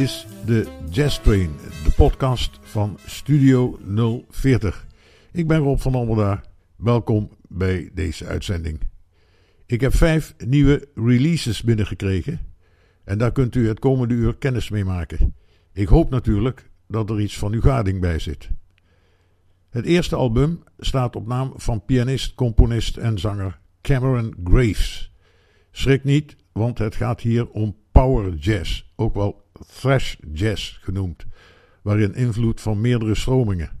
Is de Jazz Train, de podcast van Studio 040. Ik ben Rob van Almelaar. Welkom bij deze uitzending. Ik heb vijf nieuwe releases binnengekregen en daar kunt u het komende uur kennis mee maken. Ik hoop natuurlijk dat er iets van uw gading bij zit. Het eerste album staat op naam van pianist, componist en zanger Cameron Graves. Schrik niet, want het gaat hier om power jazz, ook wel thrash jazz genoemd, waarin invloed van meerdere stromingen.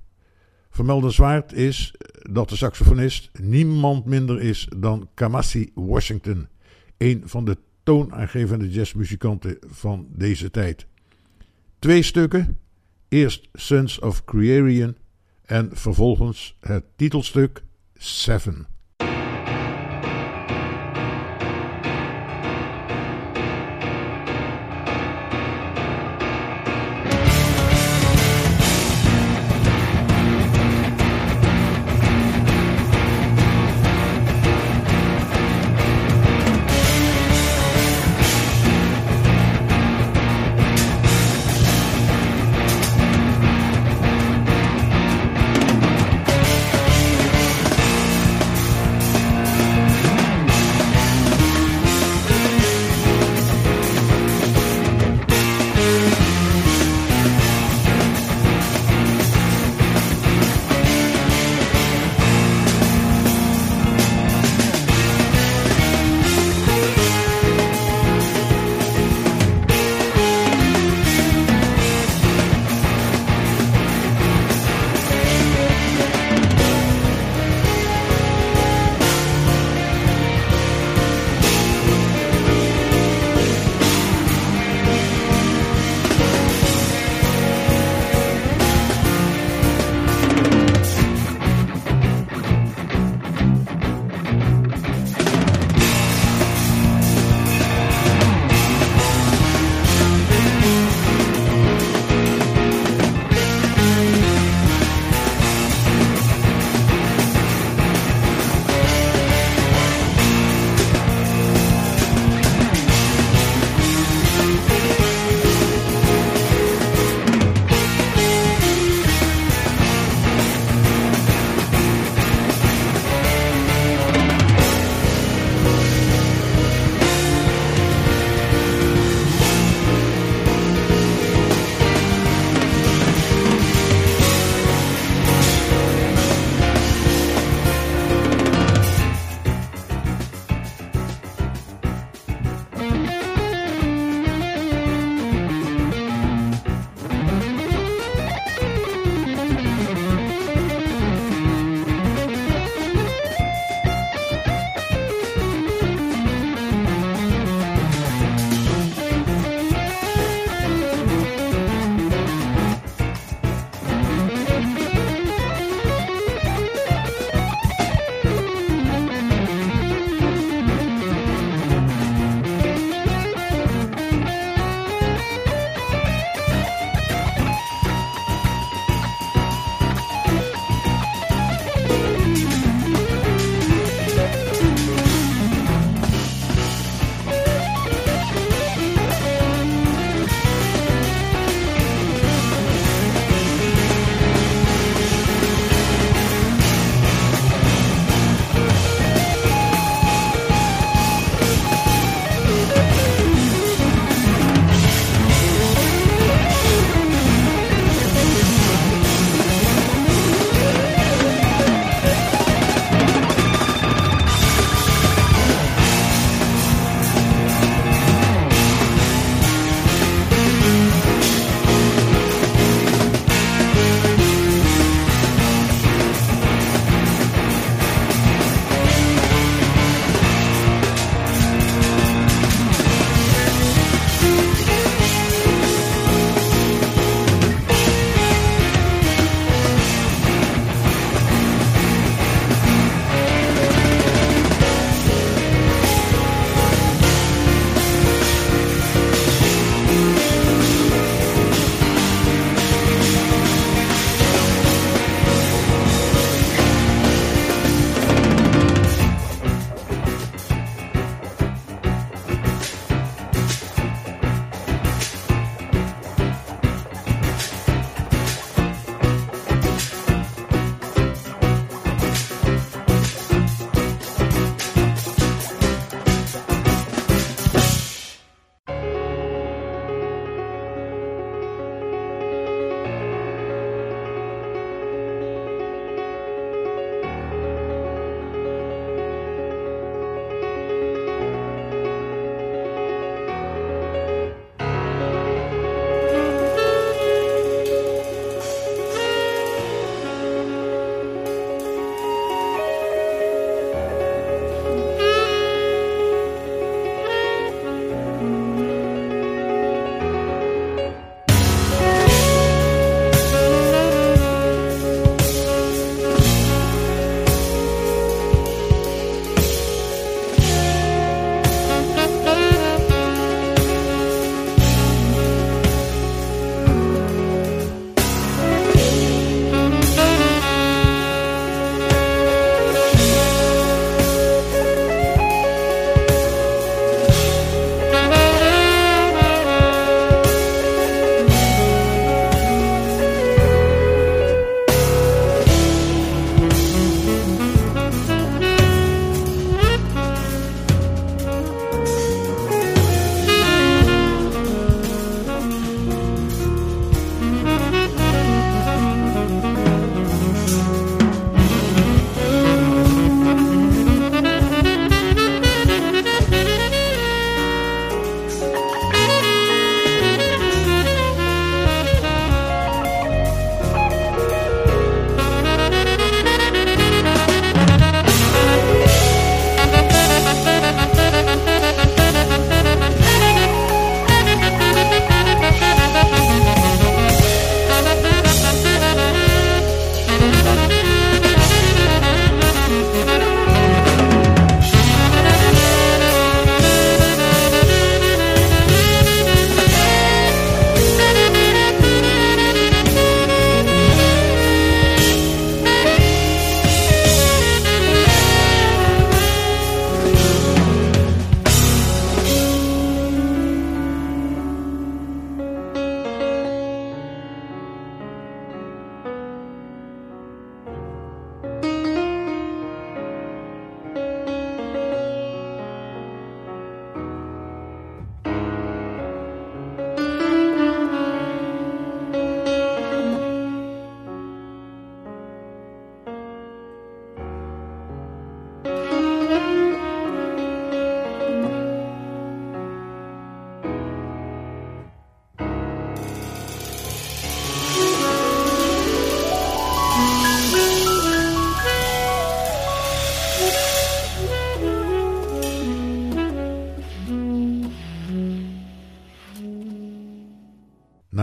Vermeldenswaard is dat de saxofonist niemand minder is dan Kamasi Washington, een van de toonaangevende jazzmuzikanten van deze tijd. Twee stukken, eerst Sons of Crearian en vervolgens het titelstuk Seven.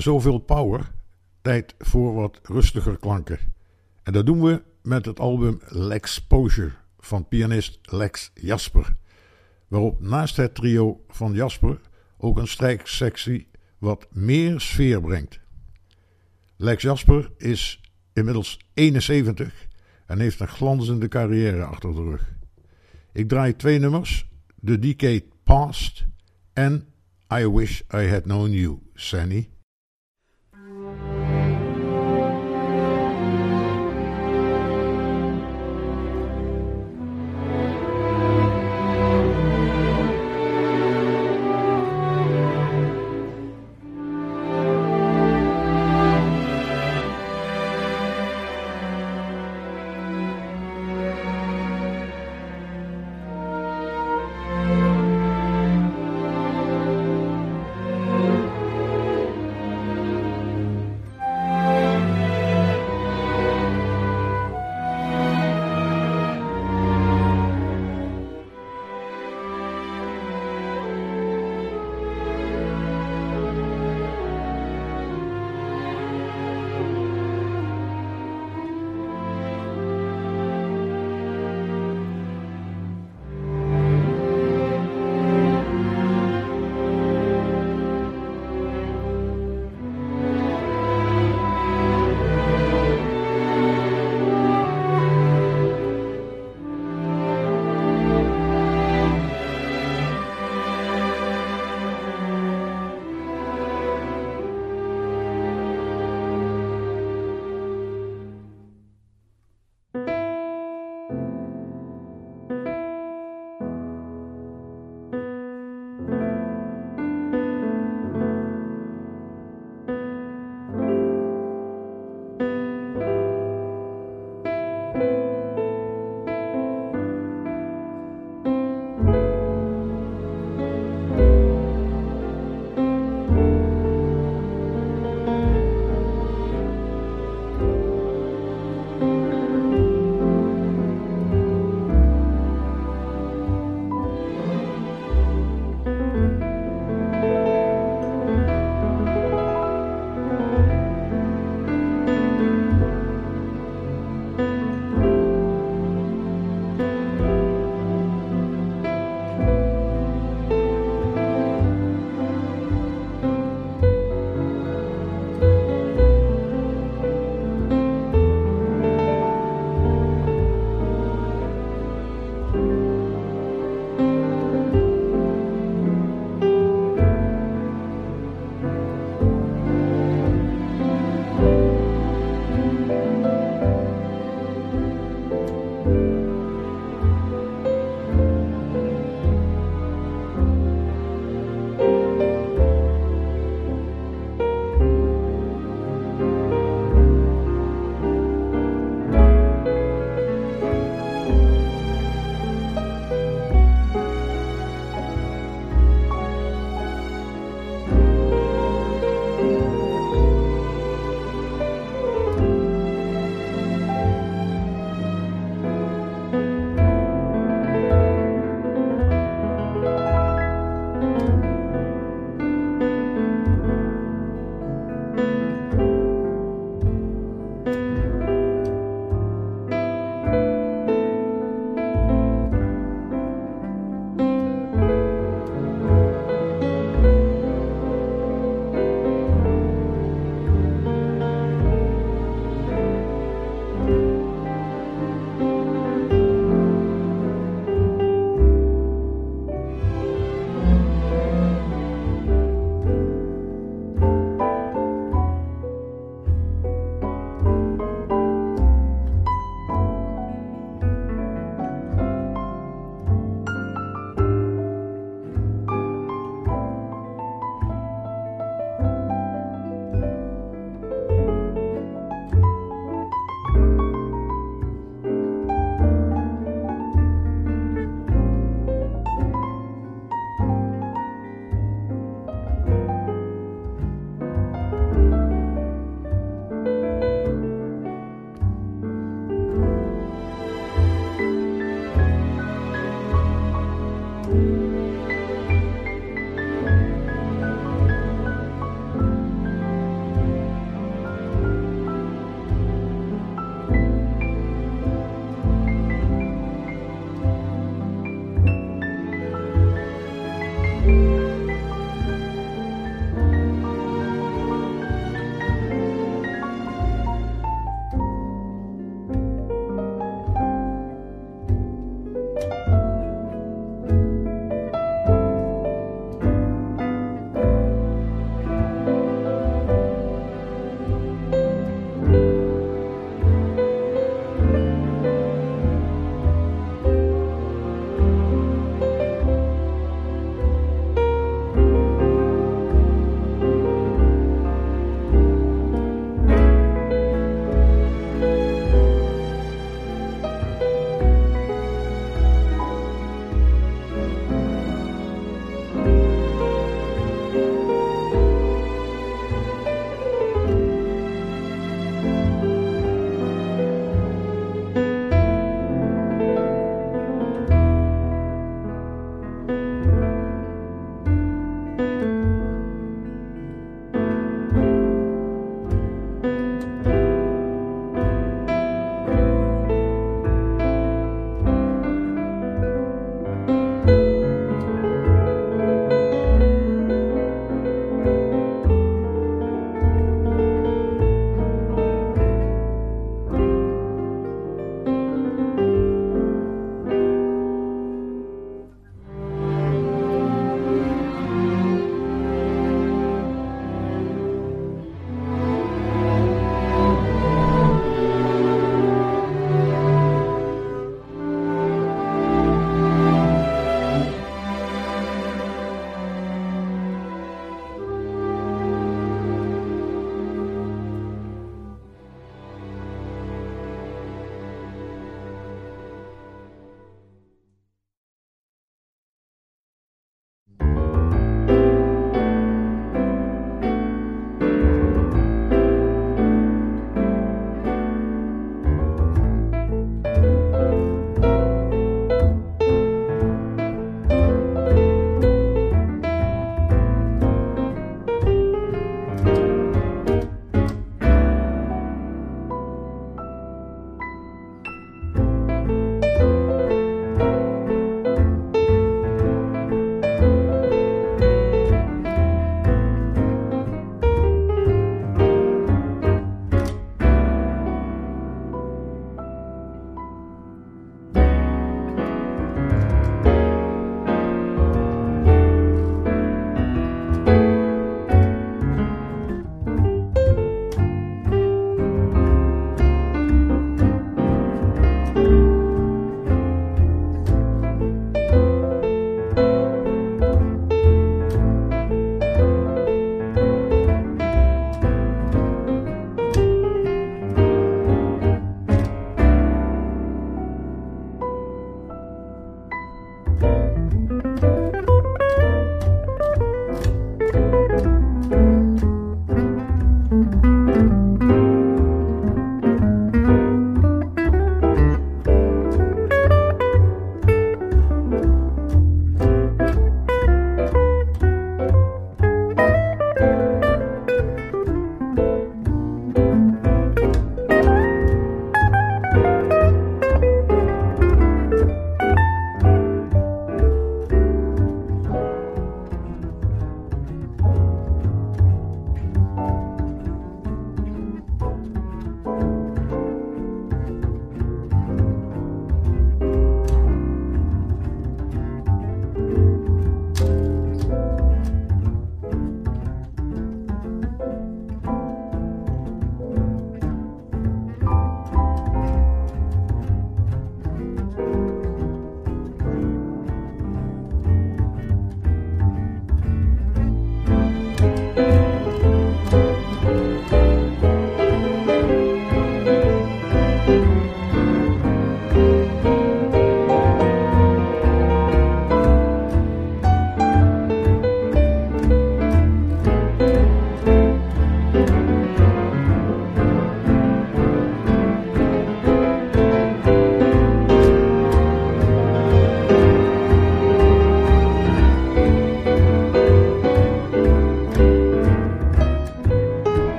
Zoveel power, tijd voor wat rustiger klanken. En dat doen we met het album Lexposure van pianist Lex Jasper. Waarop naast het trio van Jasper ook een strijksectie wat meer sfeer brengt. Lex Jasper is inmiddels 71 en heeft een glanzende carrière achter de rug. Ik draai twee nummers: The Decade Past en I Wish I Had Known You, Sanny.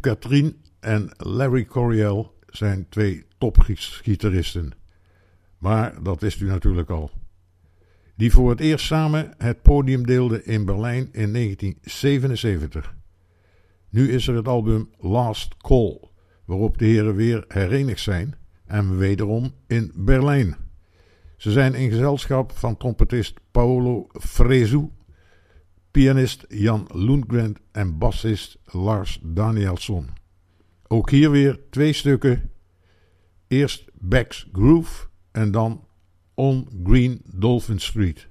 Catherine en Larry Coryell zijn twee topgitaristen. Maar dat wist u natuurlijk al. Die voor het eerst samen het podium deelden in Berlijn in 1977. Nu is er het album Last Call, waarop de heren weer herenigd zijn en wederom in Berlijn. Ze zijn in gezelschap van trompetist Paolo Fresu, pianist Jan Lundgren en bassist Lars Danielsson. Ook hier weer twee stukken. Eerst Back's Groove en dan On Green Dolphin Street.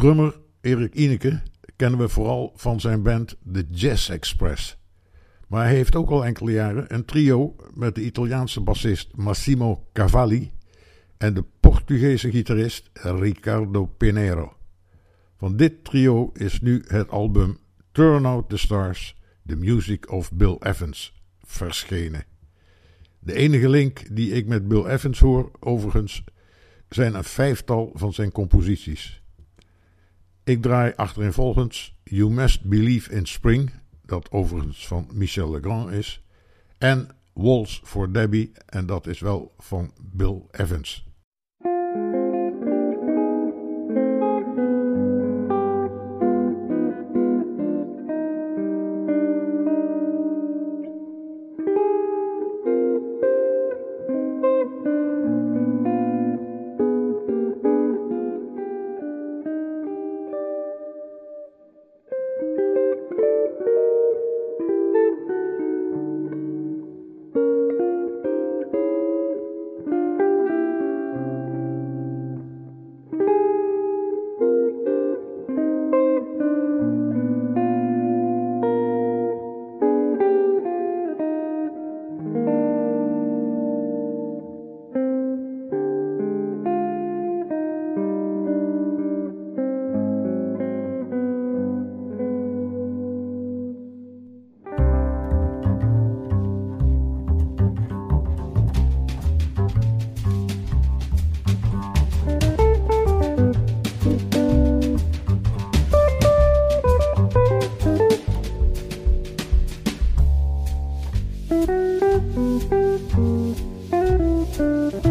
Drummer Erik Ineke kennen we vooral van zijn band The Jazz Express. Maar hij heeft ook al enkele jaren een trio met de Italiaanse bassist Massimo Cavalli en de Portugese gitarist Ricardo Pinheiro. Van dit trio is nu het album Turn Out the Stars, The Music of Bill Evans verschenen. De enige link die ik met Bill Evans hoor, overigens, zijn een vijftal van zijn composities. Ik draai achtereenvolgens You Must Believe in Spring, dat overigens van Michel Legrand is, en Waltz for Debbie, en dat is wel van Bill Evans. Música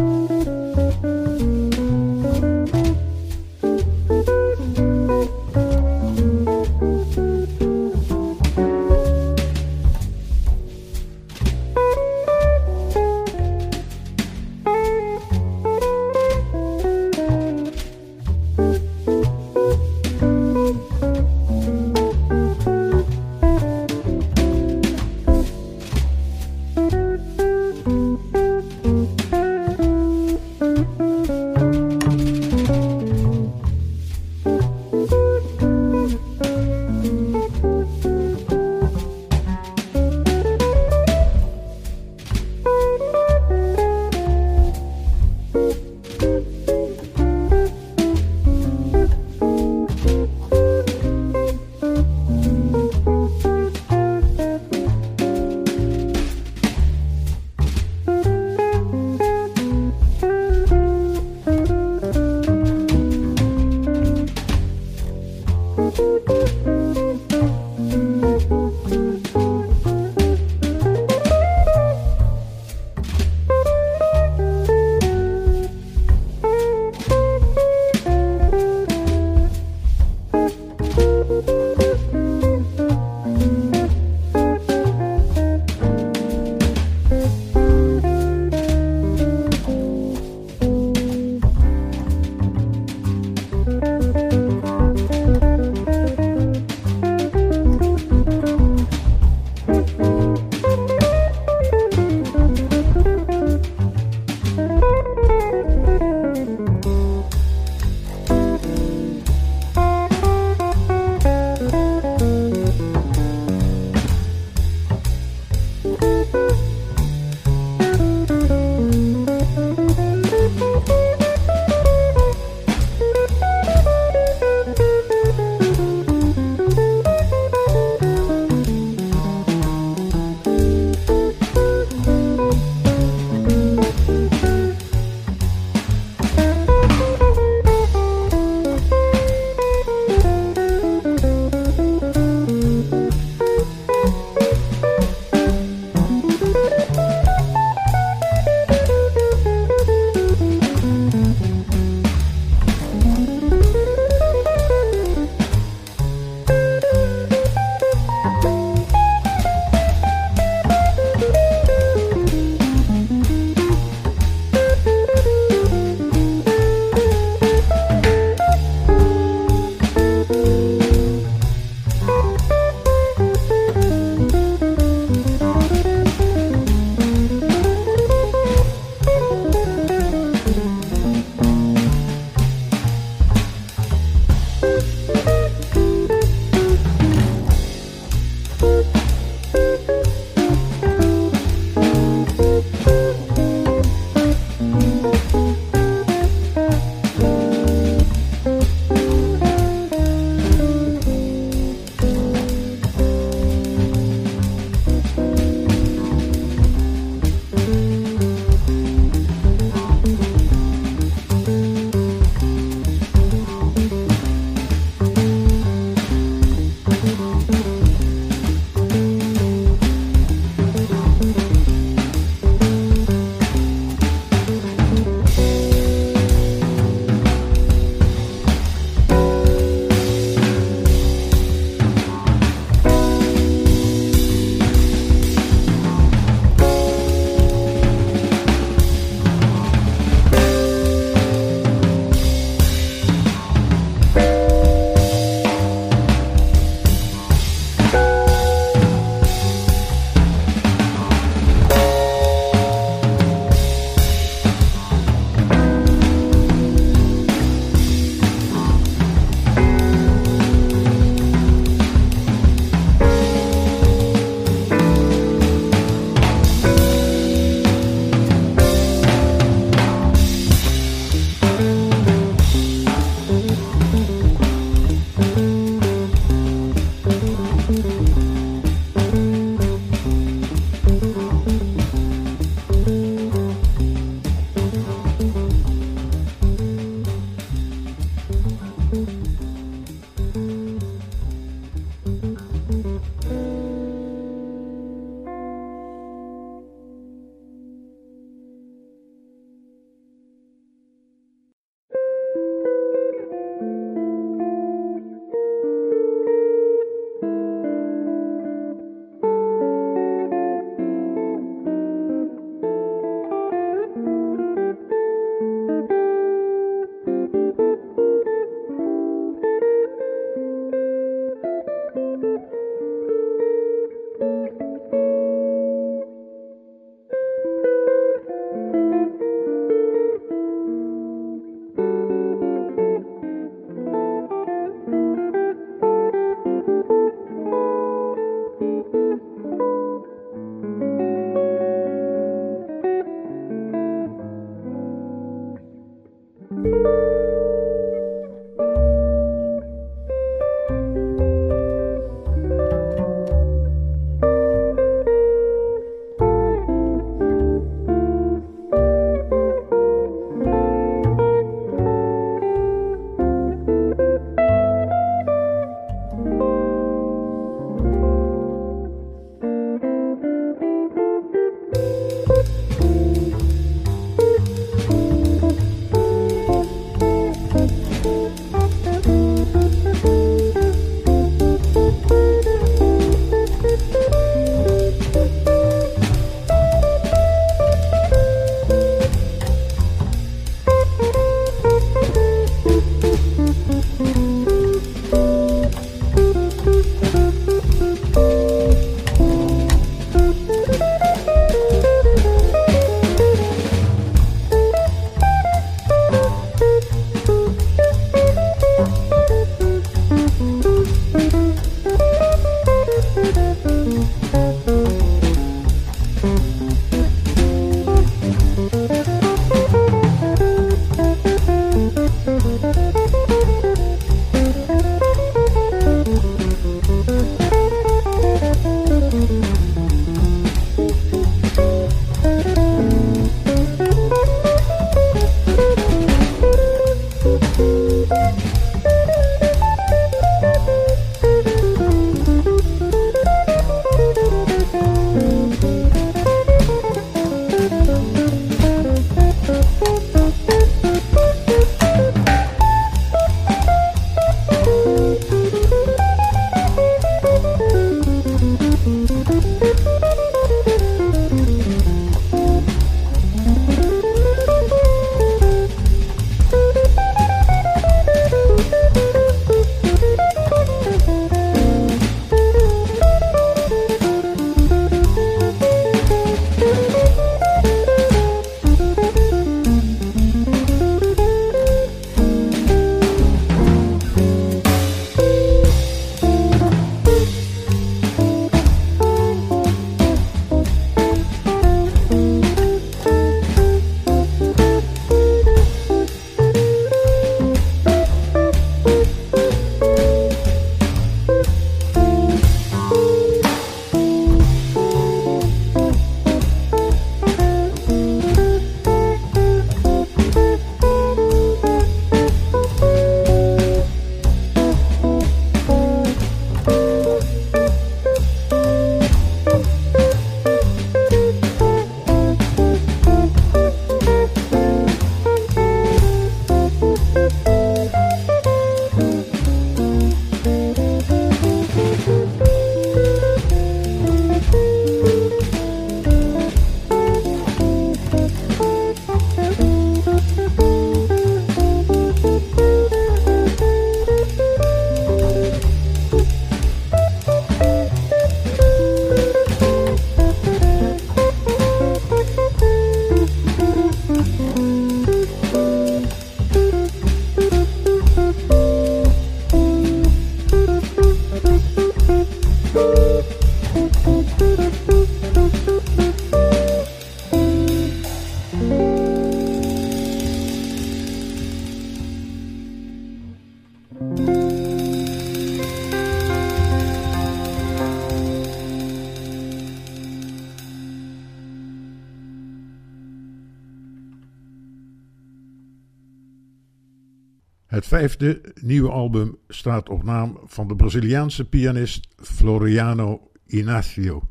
Het vijfde nieuwe album staat op naam van de Braziliaanse pianist Floriano Inácio,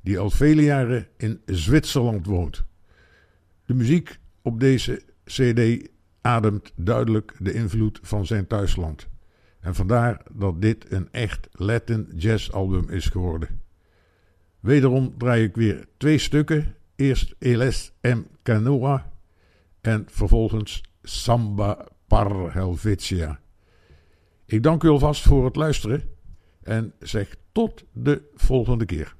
die al vele jaren in Zwitserland woont. De muziek op deze CD ademt duidelijk de invloed van zijn thuisland. En vandaar dat dit een echt Latin jazz album is geworden. Wederom draai ik weer twee stukken. Eerst Eles M. Canoa en vervolgens Samba Par Helvetia. Ik dank u alvast voor het luisteren en zeg tot de volgende keer.